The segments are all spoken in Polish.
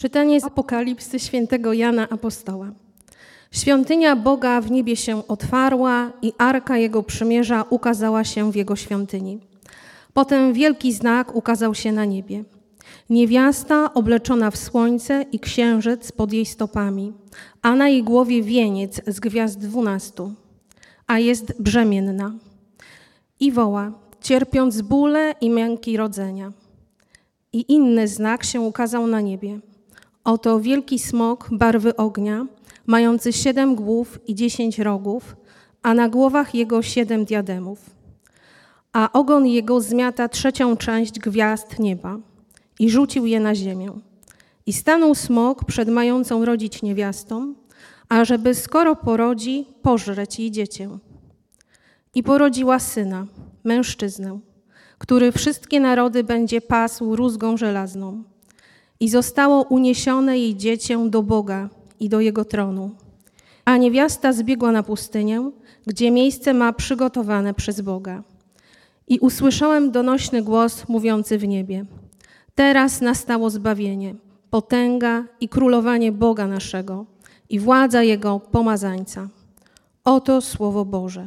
Czytanie z Apokalipsy świętego Jana Apostoła. Świątynia Boga w niebie się otwarła i arka Jego przymierza ukazała się w Jego świątyni. Potem wielki znak ukazał się na niebie. Niewiasta obleczona w słońce i księżyc pod jej stopami, a na jej głowie wieniec z gwiazd dwunastu, a jest brzemienna. I woła, cierpiąc bóle i męki rodzenia. I inny znak się ukazał na niebie – Oto wielki smok barwy ognia, mający siedem głów i dziesięć rogów, a na głowach jego siedem diademów. A ogon jego zmiata trzecią część gwiazd nieba i rzucił je na ziemię. I stanął smok przed mającą rodzić niewiastą, ażeby skoro porodzi, pożreć jej dziecię. I porodziła syna, mężczyznę, który wszystkie narody będzie pasł rózgą żelazną i zostało uniesione jej dziecię do Boga i do Jego tronu. A niewiasta zbiegła na pustynię, gdzie miejsce ma przygotowane przez Boga. I usłyszałem donośny głos mówiący w niebie. Teraz nastało zbawienie, potęga i królowanie Boga naszego i władza Jego pomazańca. Oto Słowo Boże.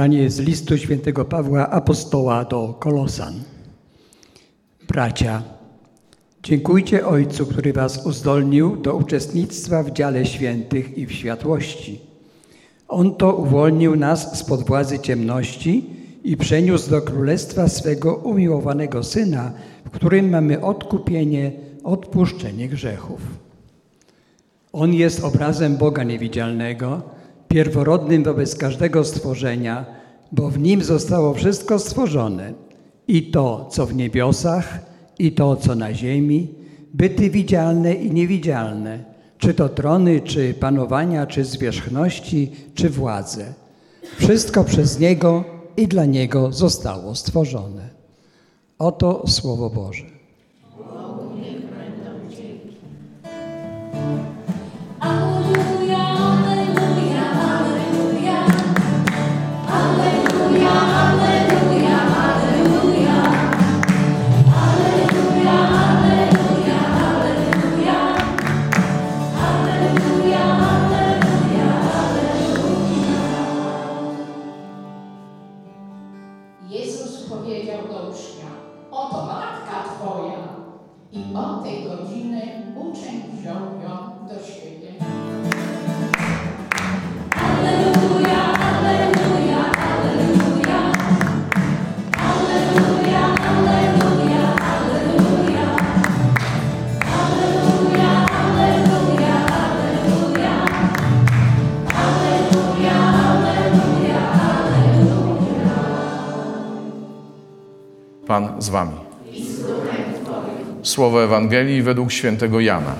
Czytanie z listu świętego Pawła Apostoła do Kolosan. Bracia, dziękujcie Ojcu, który was uzdolnił do uczestnictwa w dziale świętych i w światłości. On to uwolnił nas spod władzy ciemności i przeniósł do królestwa swego umiłowanego Syna, w którym mamy odkupienie, odpuszczenie grzechów. On jest obrazem Boga niewidzialnego, pierworodnym wobec każdego stworzenia, bo w nim zostało wszystko stworzone, i to, co w niebiosach, i to, co na ziemi, byty widzialne i niewidzialne, czy to trony, czy panowania, czy zwierzchności, czy władze. Wszystko przez Niego i dla Niego zostało stworzone. Oto Słowo Boże. Pan z wami. Słowo Ewangelii według świętego Jana.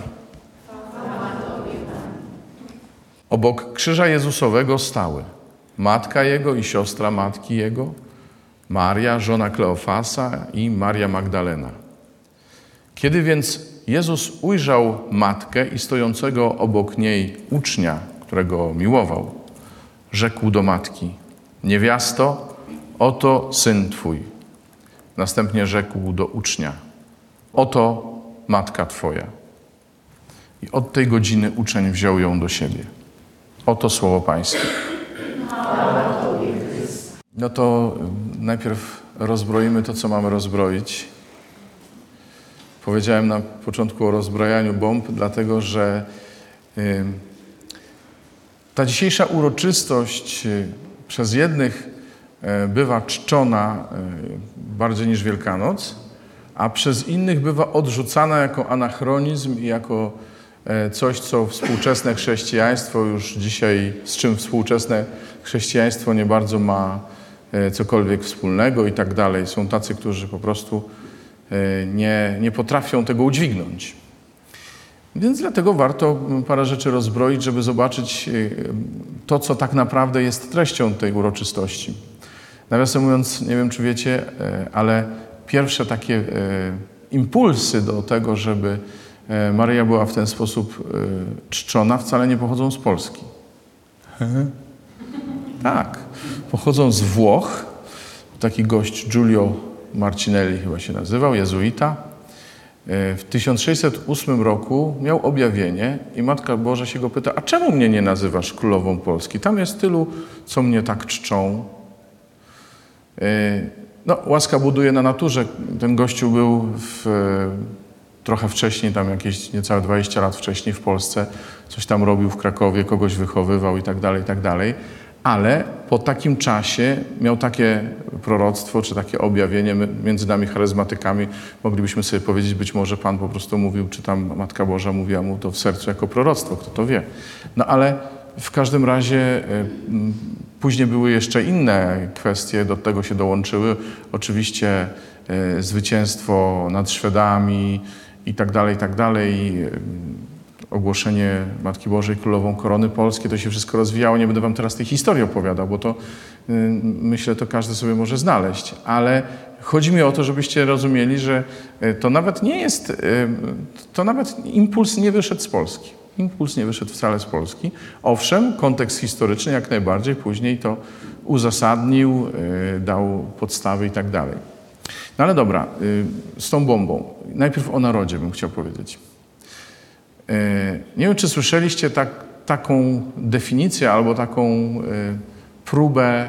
Obok krzyża Jezusowego stały matka jego i siostra matki jego, Maria, żona Kleofasa i Maria Magdalena. Kiedy więc Jezus ujrzał matkę i stojącego obok niej ucznia, którego miłował, rzekł do matki: Niewiasto, oto syn twój. Następnie rzekł do ucznia: Oto matka twoja. I od tej godziny uczeń wziął ją do siebie. Oto słowo Pańskie. No to y, najpierw rozbroimy to, co mamy rozbroić. Powiedziałem na początku o rozbrajaniu bomb, dlatego że ta dzisiejsza uroczystość y, przez jednych y, bywa czczona y, bardziej niż Wielkanoc, a przez innych bywa odrzucana jako anachronizm i jako e, coś, co współczesne chrześcijaństwo już dzisiaj, z czym współczesne chrześcijaństwo nie bardzo ma e, cokolwiek wspólnego i tak dalej. Są tacy, którzy po prostu e, nie, nie potrafią tego udźwignąć. Więc dlatego warto parę rzeczy rozbroić, żeby zobaczyć to, co tak naprawdę jest treścią tej uroczystości. Nawiasem mówiąc, nie wiem czy wiecie, e, ale pierwsze takie e, impulsy do tego, żeby e, Maryja była w ten sposób czczona, wcale nie pochodzą z Polski. Tak, pochodzą z Włoch. Taki gość Giulio Marcinelli chyba się nazywał, jezuita. W 1608 roku miał objawienie i Matka Boża się go pyta, a czemu mnie nie nazywasz królową Polski? Tam jest tylu, co mnie tak czczą. E, No, łaska buduje na naturze. Ten gościu był w, e, trochę wcześniej, tam jakieś niecałe 20 lat wcześniej w Polsce, coś tam robił w Krakowie, kogoś wychowywał i tak dalej, i tak dalej. Ale po takim czasie miał takie proroctwo, czy takie objawienie między nami charyzmatykami. Moglibyśmy sobie powiedzieć, być może Pan po prostu mówił, czy tam Matka Boża mówiła mu to w sercu jako proroctwo, kto to wie. No ale w każdym razie m, później były jeszcze inne kwestie, do tego się dołączyły. Oczywiście e, zwycięstwo nad Szwedami i tak dalej, i tak dalej. e, Ogłoszenie Matki Bożej Królową Korony Polskiej, to się wszystko rozwijało. Nie będę wam teraz tej historii opowiadał, bo to y, myślę, to każdy sobie może znaleźć. Ale chodzi mi o to, żebyście rozumieli, że y, to nawet nie jest, y, to nawet impuls nie wyszedł z Polski. Impuls nie wyszedł wcale z Polski. Owszem, kontekst historyczny jak najbardziej później to uzasadnił, y, dał podstawy i tak dalej. No ale dobra, y, z tą bombą. Najpierw o narodzie bym chciał powiedzieć. E, Nie wiem, czy słyszeliście tak, taką definicję albo taką e, próbę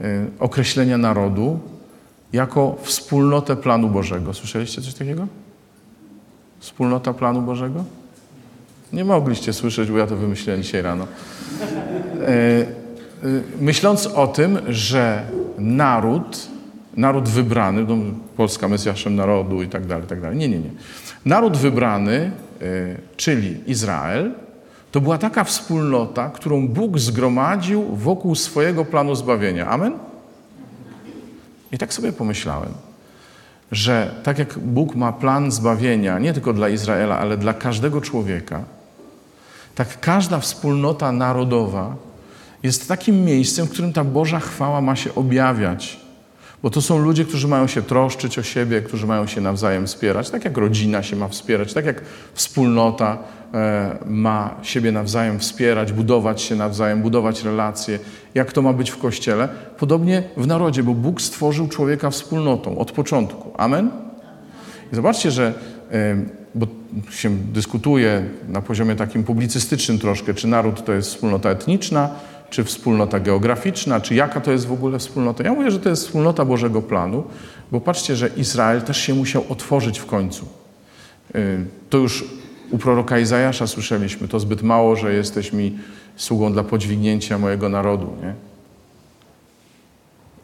e, określenia narodu jako wspólnotę planu Bożego. Słyszeliście coś takiego? Wspólnota planu Bożego? Nie mogliście słyszeć, bo ja to wymyśliłem dzisiaj rano. E, e, Myśląc o tym, że naród, naród wybrany, no, Polska Mesjaszem narodu i tak dalej, tak dalej. Nie, nie, nie. Naród wybrany, e, czyli Izrael, to była taka wspólnota, którą Bóg zgromadził wokół swojego planu zbawienia. Amen? I tak sobie pomyślałem, że tak jak Bóg ma plan zbawienia nie tylko dla Izraela, ale dla każdego człowieka, tak każda wspólnota narodowa jest takim miejscem, w którym ta Boża chwała ma się objawiać. Bo to są ludzie, którzy mają się troszczyć o siebie, którzy mają się nawzajem wspierać, tak jak rodzina się ma wspierać, tak jak wspólnota e, ma siebie nawzajem wspierać, budować się nawzajem, budować relacje, jak to ma być w Kościele. Podobnie w narodzie, bo Bóg stworzył człowieka wspólnotą od początku. Amen? I zobaczcie, że e, bo się dyskutuje na poziomie takim publicystycznym troszkę, czy naród to jest wspólnota etniczna, czy wspólnota geograficzna, czy jaka to jest w ogóle wspólnota. Ja mówię, że to jest wspólnota Bożego planu, bo patrzcie, że Izrael też się musiał otworzyć w końcu. Y, To już u proroka Izajasza słyszeliśmy, to zbyt mało, że jesteś mi sługą dla podźwignięcia mojego narodu. Nie?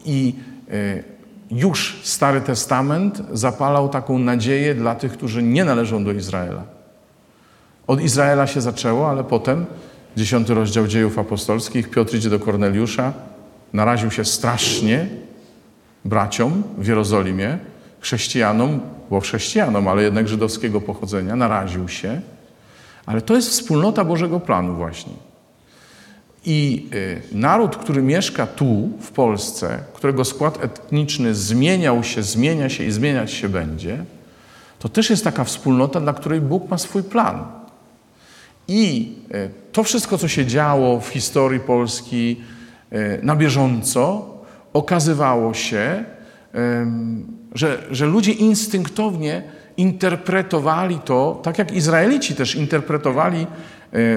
I y, już Stary Testament zapalał taką nadzieję dla tych, którzy nie należą do Izraela. Od Izraela się zaczęło, ale potem, dziesiąty rozdział dziejów apostolskich, Piotr idzie do Korneliusza, naraził się strasznie braciom w Jerozolimie, chrześcijanom, bo chrześcijanom, ale jednak żydowskiego pochodzenia, naraził się. Ale to jest wspólnota Bożego planu właśnie. I y, naród, który mieszka tu, w Polsce, którego skład etniczny zmieniał się, zmienia się i zmieniać się będzie, to też jest taka wspólnota, dla której Bóg ma swój plan. I y, to wszystko, co się działo w historii Polski y, na bieżąco, okazywało się, że, że ludzie instynktownie interpretowali to, tak jak Izraelici też interpretowali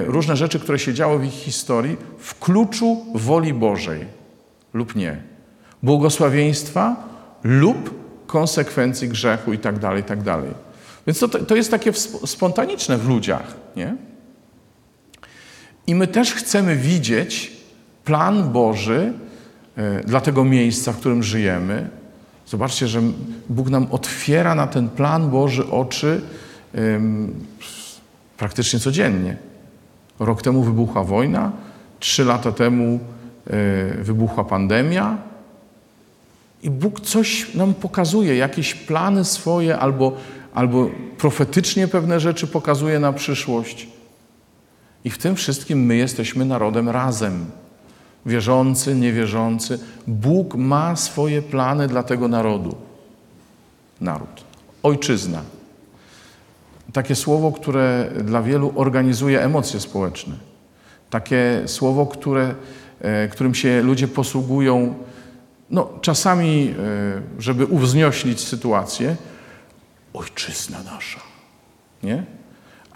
różne rzeczy, które się działy w ich historii, w kluczu woli Bożej lub nie. Błogosławieństwa lub konsekwencji grzechu i tak dalej, i tak dalej. Więc to, to jest takie sp- spontaniczne w ludziach, nie? I my też chcemy widzieć plan Boży e, dla tego miejsca, w którym żyjemy. Zobaczcie, że Bóg nam otwiera na ten plan Boży oczy praktycznie codziennie. Rok temu wybuchła wojna, trzy lata temu e, wybuchła pandemia. I Bóg coś nam pokazuje, jakieś plany swoje, albo, albo profetycznie pewne rzeczy pokazuje na przyszłość. I w tym wszystkim my jesteśmy narodem razem. Wierzący, niewierzący. Bóg ma swoje plany dla tego narodu. Naród. Ojczyzna. Takie słowo, które dla wielu organizuje emocje społeczne. Takie słowo, które, e, którym się ludzie posługują, no, czasami, e, żeby uwznioślić sytuację. Ojczyzna nasza. Nie?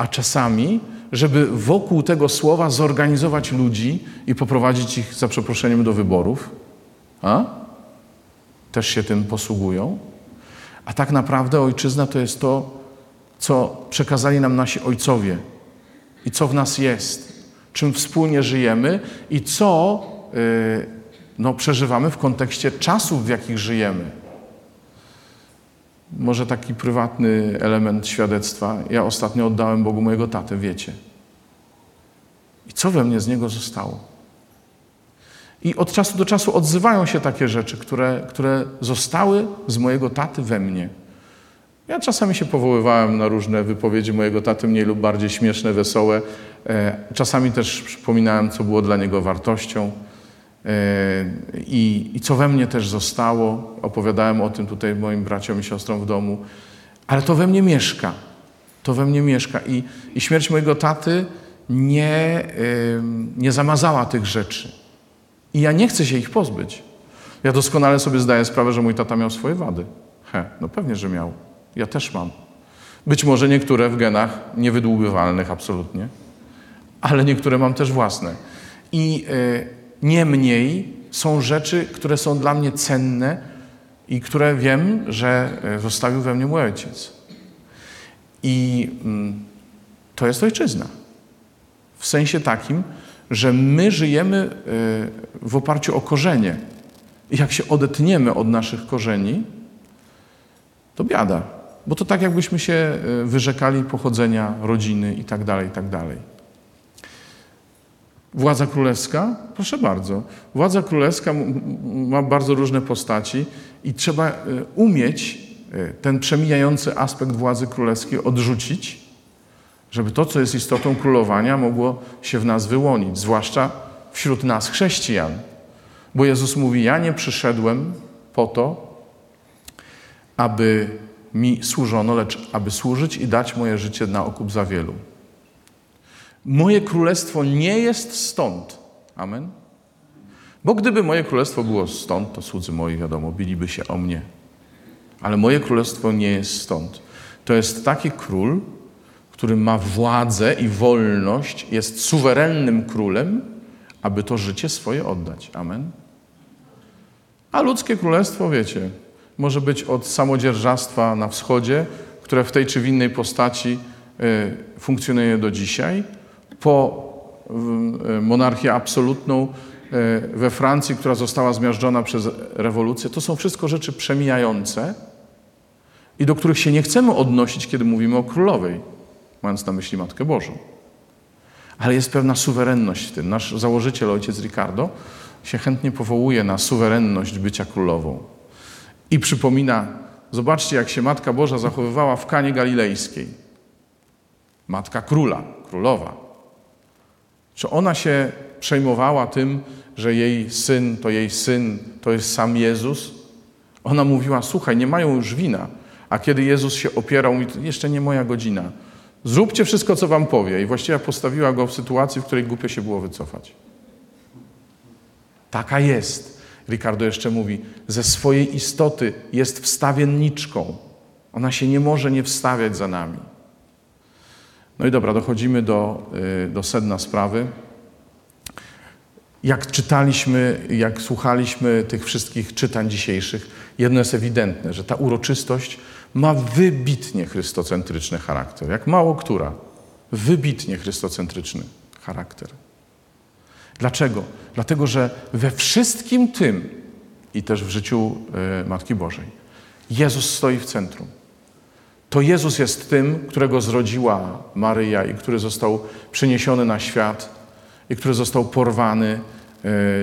a czasami, żeby wokół tego słowa zorganizować ludzi i poprowadzić ich za przeproszeniem do wyborów. A? Też się tym posługują. A tak naprawdę ojczyzna to jest to, co przekazali nam nasi ojcowie i co w nas jest, czym wspólnie żyjemy i co yy, no, przeżywamy w kontekście czasów, w jakich żyjemy. Może taki prywatny element świadectwa. Ja ostatnio oddałem Bogu mojego tatę, wiecie. I co we mnie z niego zostało? I od czasu do czasu odzywają się takie rzeczy, które, które zostały z mojego taty we mnie. Ja czasami się powoływałem na różne wypowiedzi mojego taty, mniej lub bardziej śmieszne, wesołe. E, Czasami też przypominałem, co było dla niego wartością. E, I, I co we mnie też zostało, opowiadałem o tym tutaj moim braciom i siostrom w domu, ale to we mnie mieszka. To we mnie mieszka. I, i śmierć mojego taty nie, nie zamazała tych rzeczy. I ja nie chcę się ich pozbyć. Ja doskonale sobie zdaję sprawę, że mój tata miał swoje wady. He, no pewnie, że miał. Ja też mam. Być może niektóre w genach niewydłubywalnych absolutnie, ale niektóre mam też własne. I y, niemniej są rzeczy, które są dla mnie cenne i które wiem, że y, zostawił we mnie mój ojciec. I mm, to jest ojczyzna. W sensie takim, że my żyjemy y, w oparciu o korzenie. I jak się odetniemy od naszych korzeni, to biada. Bo to tak, jakbyśmy się y, wyrzekali pochodzenia, rodziny i tak dalej, tak dalej. Władza królewska? Proszę bardzo. Władza królewska ma bardzo różne postaci i trzeba y, umieć y, ten przemijający aspekt władzy królewskiej odrzucić, żeby to, co jest istotą królowania, mogło się w nas wyłonić, zwłaszcza wśród nas, chrześcijan. Bo Jezus mówi: Ja nie przyszedłem po to, aby mi służono, lecz aby służyć i dać moje życie na okup za wielu. Moje królestwo nie jest stąd. Amen. Bo gdyby moje królestwo było stąd, to słudzy moi, wiadomo, biliby się o mnie. Ale moje królestwo nie jest stąd. To jest taki król, który ma władzę i wolność, jest suwerennym królem, aby to życie swoje oddać. Amen. A ludzkie królestwo, wiecie, może być od samodzierżawstwa na wschodzie, które w tej czy w innej postaci y, funkcjonuje do dzisiaj, po y, monarchię absolutną y, we Francji, która została zmiażdżona przez rewolucję. To są wszystko rzeczy przemijające i do których się nie chcemy odnosić, kiedy mówimy o królowej, mając na myśli Matkę Bożą. Ale jest pewna suwerenność w tym. Nasz założyciel, ojciec Ricardo, się chętnie powołuje na suwerenność bycia królową. I przypomina, zobaczcie, jak się Matka Boża zachowywała w Kanie Galilejskiej. Matka króla, królowa. Czy ona się przejmowała tym, że jej syn to jej syn, to jest sam Jezus? Ona mówiła, słuchaj, nie mają już wina. A kiedy Jezus się opierał, mówi, jeszcze nie moja godzina. Zróbcie wszystko, co wam powie. I właściwie postawiła go w sytuacji, w której głupio się było wycofać. Taka jest. Ricardo jeszcze mówi, ze swojej istoty jest wstawienniczką. Ona się nie może nie wstawiać za nami. No i dobra, dochodzimy do, y, do sedna sprawy. Jak czytaliśmy, jak słuchaliśmy tych wszystkich czytań dzisiejszych, jedno jest ewidentne, że ta uroczystość ma wybitnie chrystocentryczny charakter, jak mało która. Wybitnie chrystocentryczny charakter. Dlaczego? Dlatego, że we wszystkim tym i też w życiu y, Matki Bożej Jezus stoi w centrum. To Jezus jest tym, którego zrodziła Maryja i który został przyniesiony na świat i który został porwany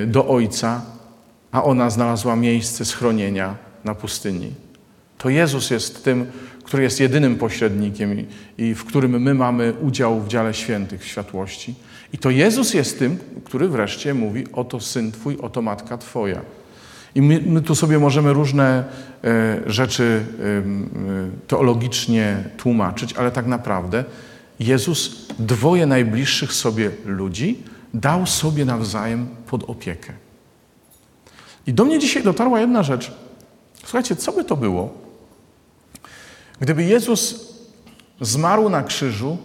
y, do Ojca, a ona znalazła miejsce schronienia na pustyni. To Jezus jest tym, który jest jedynym pośrednikiem i, w którym my mamy udział w dziale świętych, w światłości. I to Jezus jest tym, który wreszcie mówi: Oto syn Twój, oto matka Twoja. I my, my tu sobie możemy różne e, rzeczy e, teologicznie tłumaczyć, ale tak naprawdę Jezus dwoje najbliższych sobie ludzi dał sobie nawzajem pod opiekę. I do mnie dzisiaj dotarła jedna rzecz. Słuchajcie, co by to było, gdyby Jezus zmarł na krzyżu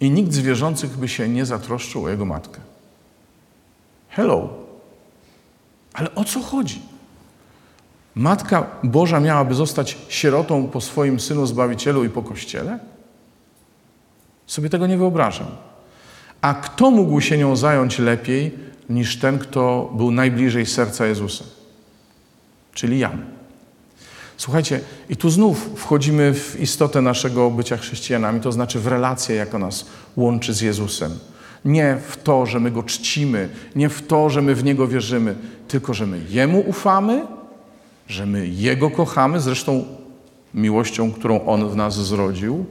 i nikt z wierzących by się nie zatroszczył o jego matkę? Hello. Ale o co chodzi? Matka Boża miałaby zostać sierotą po swoim synu Zbawicielu i po Kościele? Sobie tego nie wyobrażam. A kto mógł się nią zająć lepiej niż ten, kto był najbliżej serca Jezusa? Czyli Jan. Słuchajcie, i tu znów wchodzimy w istotę naszego bycia chrześcijanami, to znaczy w relację, jaka nas łączy z Jezusem. Nie w to, że my Go czcimy, nie w to, że my w Niego wierzymy, tylko że my Jemu ufamy, że my Jego kochamy, zresztą miłością, którą On w nas zrodził.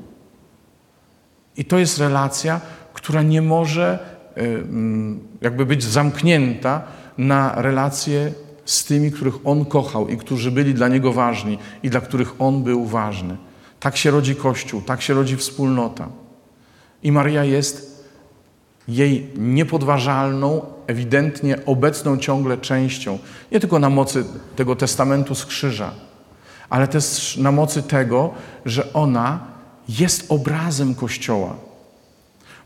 I to jest relacja, która nie może e, mm, jakby być zamknięta na relacje z tymi, których On kochał i którzy byli dla Niego ważni i dla których On był ważny. Tak się rodzi Kościół, tak się rodzi wspólnota. I Maria jest jej niepodważalną, ewidentnie obecną ciągle częścią, nie tylko na mocy tego testamentu z krzyża, ale też na mocy tego, że ona jest obrazem Kościoła.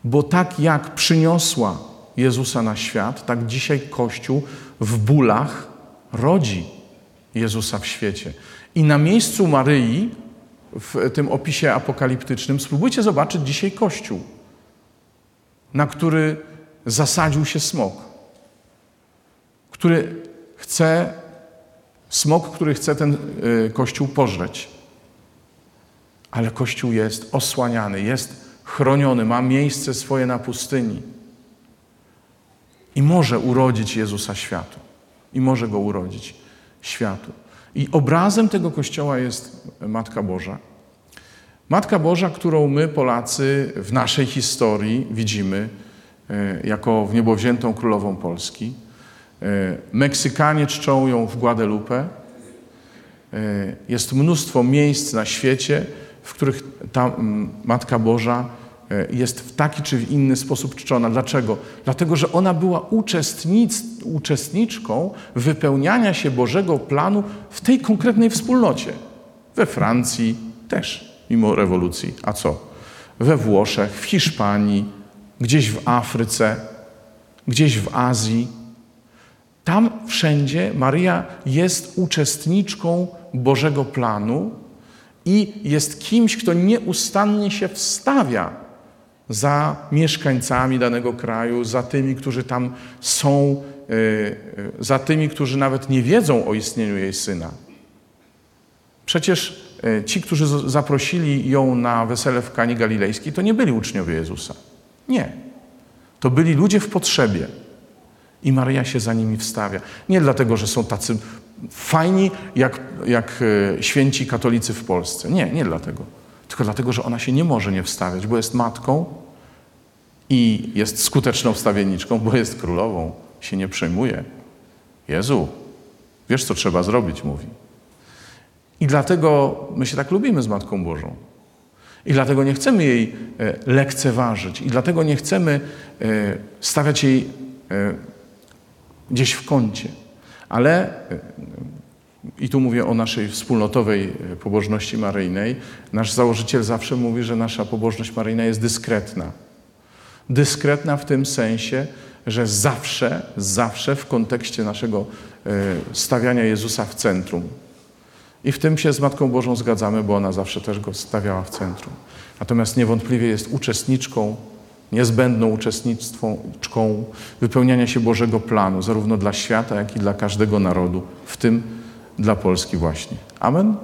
Bo tak jak przyniosła Jezusa na świat, tak dzisiaj Kościół w bólach rodzi Jezusa w świecie. I na miejscu Maryi, w tym opisie apokaliptycznym, spróbujcie zobaczyć dzisiaj Kościół, na który zasadził się smok, który chce, smok, który chce ten y, Kościół pożreć. Ale Kościół jest osłaniany, jest chroniony, ma miejsce swoje na pustyni i może urodzić Jezusa światu i może go urodzić światu. I obrazem tego Kościoła jest Matka Boża. Matka Boża, którą my, Polacy, w naszej historii widzimy e, jako w niebowziętą królową Polski. E, Meksykanie czczą ją w Guadalupe. E, jest mnóstwo miejsc na świecie, w których ta Matka Boża jest w taki czy w inny sposób czczona. Dlaczego? Dlatego, że ona była uczestnic, uczestniczką wypełniania się Bożego planu w tej konkretnej wspólnocie. We Francji też, mimo rewolucji. A co? We Włoszech, w Hiszpanii, gdzieś w Afryce, gdzieś w Azji. Tam wszędzie Maryja jest uczestniczką Bożego planu i jest kimś, kto nieustannie się wstawia za mieszkańcami danego kraju, za tymi, którzy tam są, e, e, za tymi, którzy nawet nie wiedzą o istnieniu jej syna. Przecież e, ci, którzy zaprosili ją na wesele w Kani Galilejskiej, to nie byli uczniowie Jezusa. Nie. To byli ludzie w potrzebie. I Maryja się za nimi wstawia. Nie dlatego, że są tacy fajni, jak, jak święci katolicy w Polsce. Nie, nie dlatego. Tylko dlatego, że ona się nie może nie wstawiać, bo jest matką i jest skuteczną wstawienniczką, bo jest królową. Się nie przejmuje. Jezu, wiesz, co trzeba zrobić, mówi. I dlatego my się tak lubimy z Matką Bożą. I dlatego nie chcemy jej e, lekceważyć. I dlatego nie chcemy e, stawiać jej e, gdzieś w kącie. Ale, i tu mówię o naszej wspólnotowej e, pobożności maryjnej, nasz założyciel zawsze mówi, że nasza pobożność maryjna jest dyskretna. Dyskretna w tym sensie, że zawsze, zawsze w kontekście naszego e, stawiania Jezusa w centrum. I w tym się z Matką Bożą zgadzamy, bo ona zawsze też go stawiała w centrum. Natomiast niewątpliwie jest uczestniczką, niezbędną uczestniczką wypełniania się Bożego planu, zarówno dla świata, jak i dla każdego narodu, w tym dla Polski właśnie. Amen?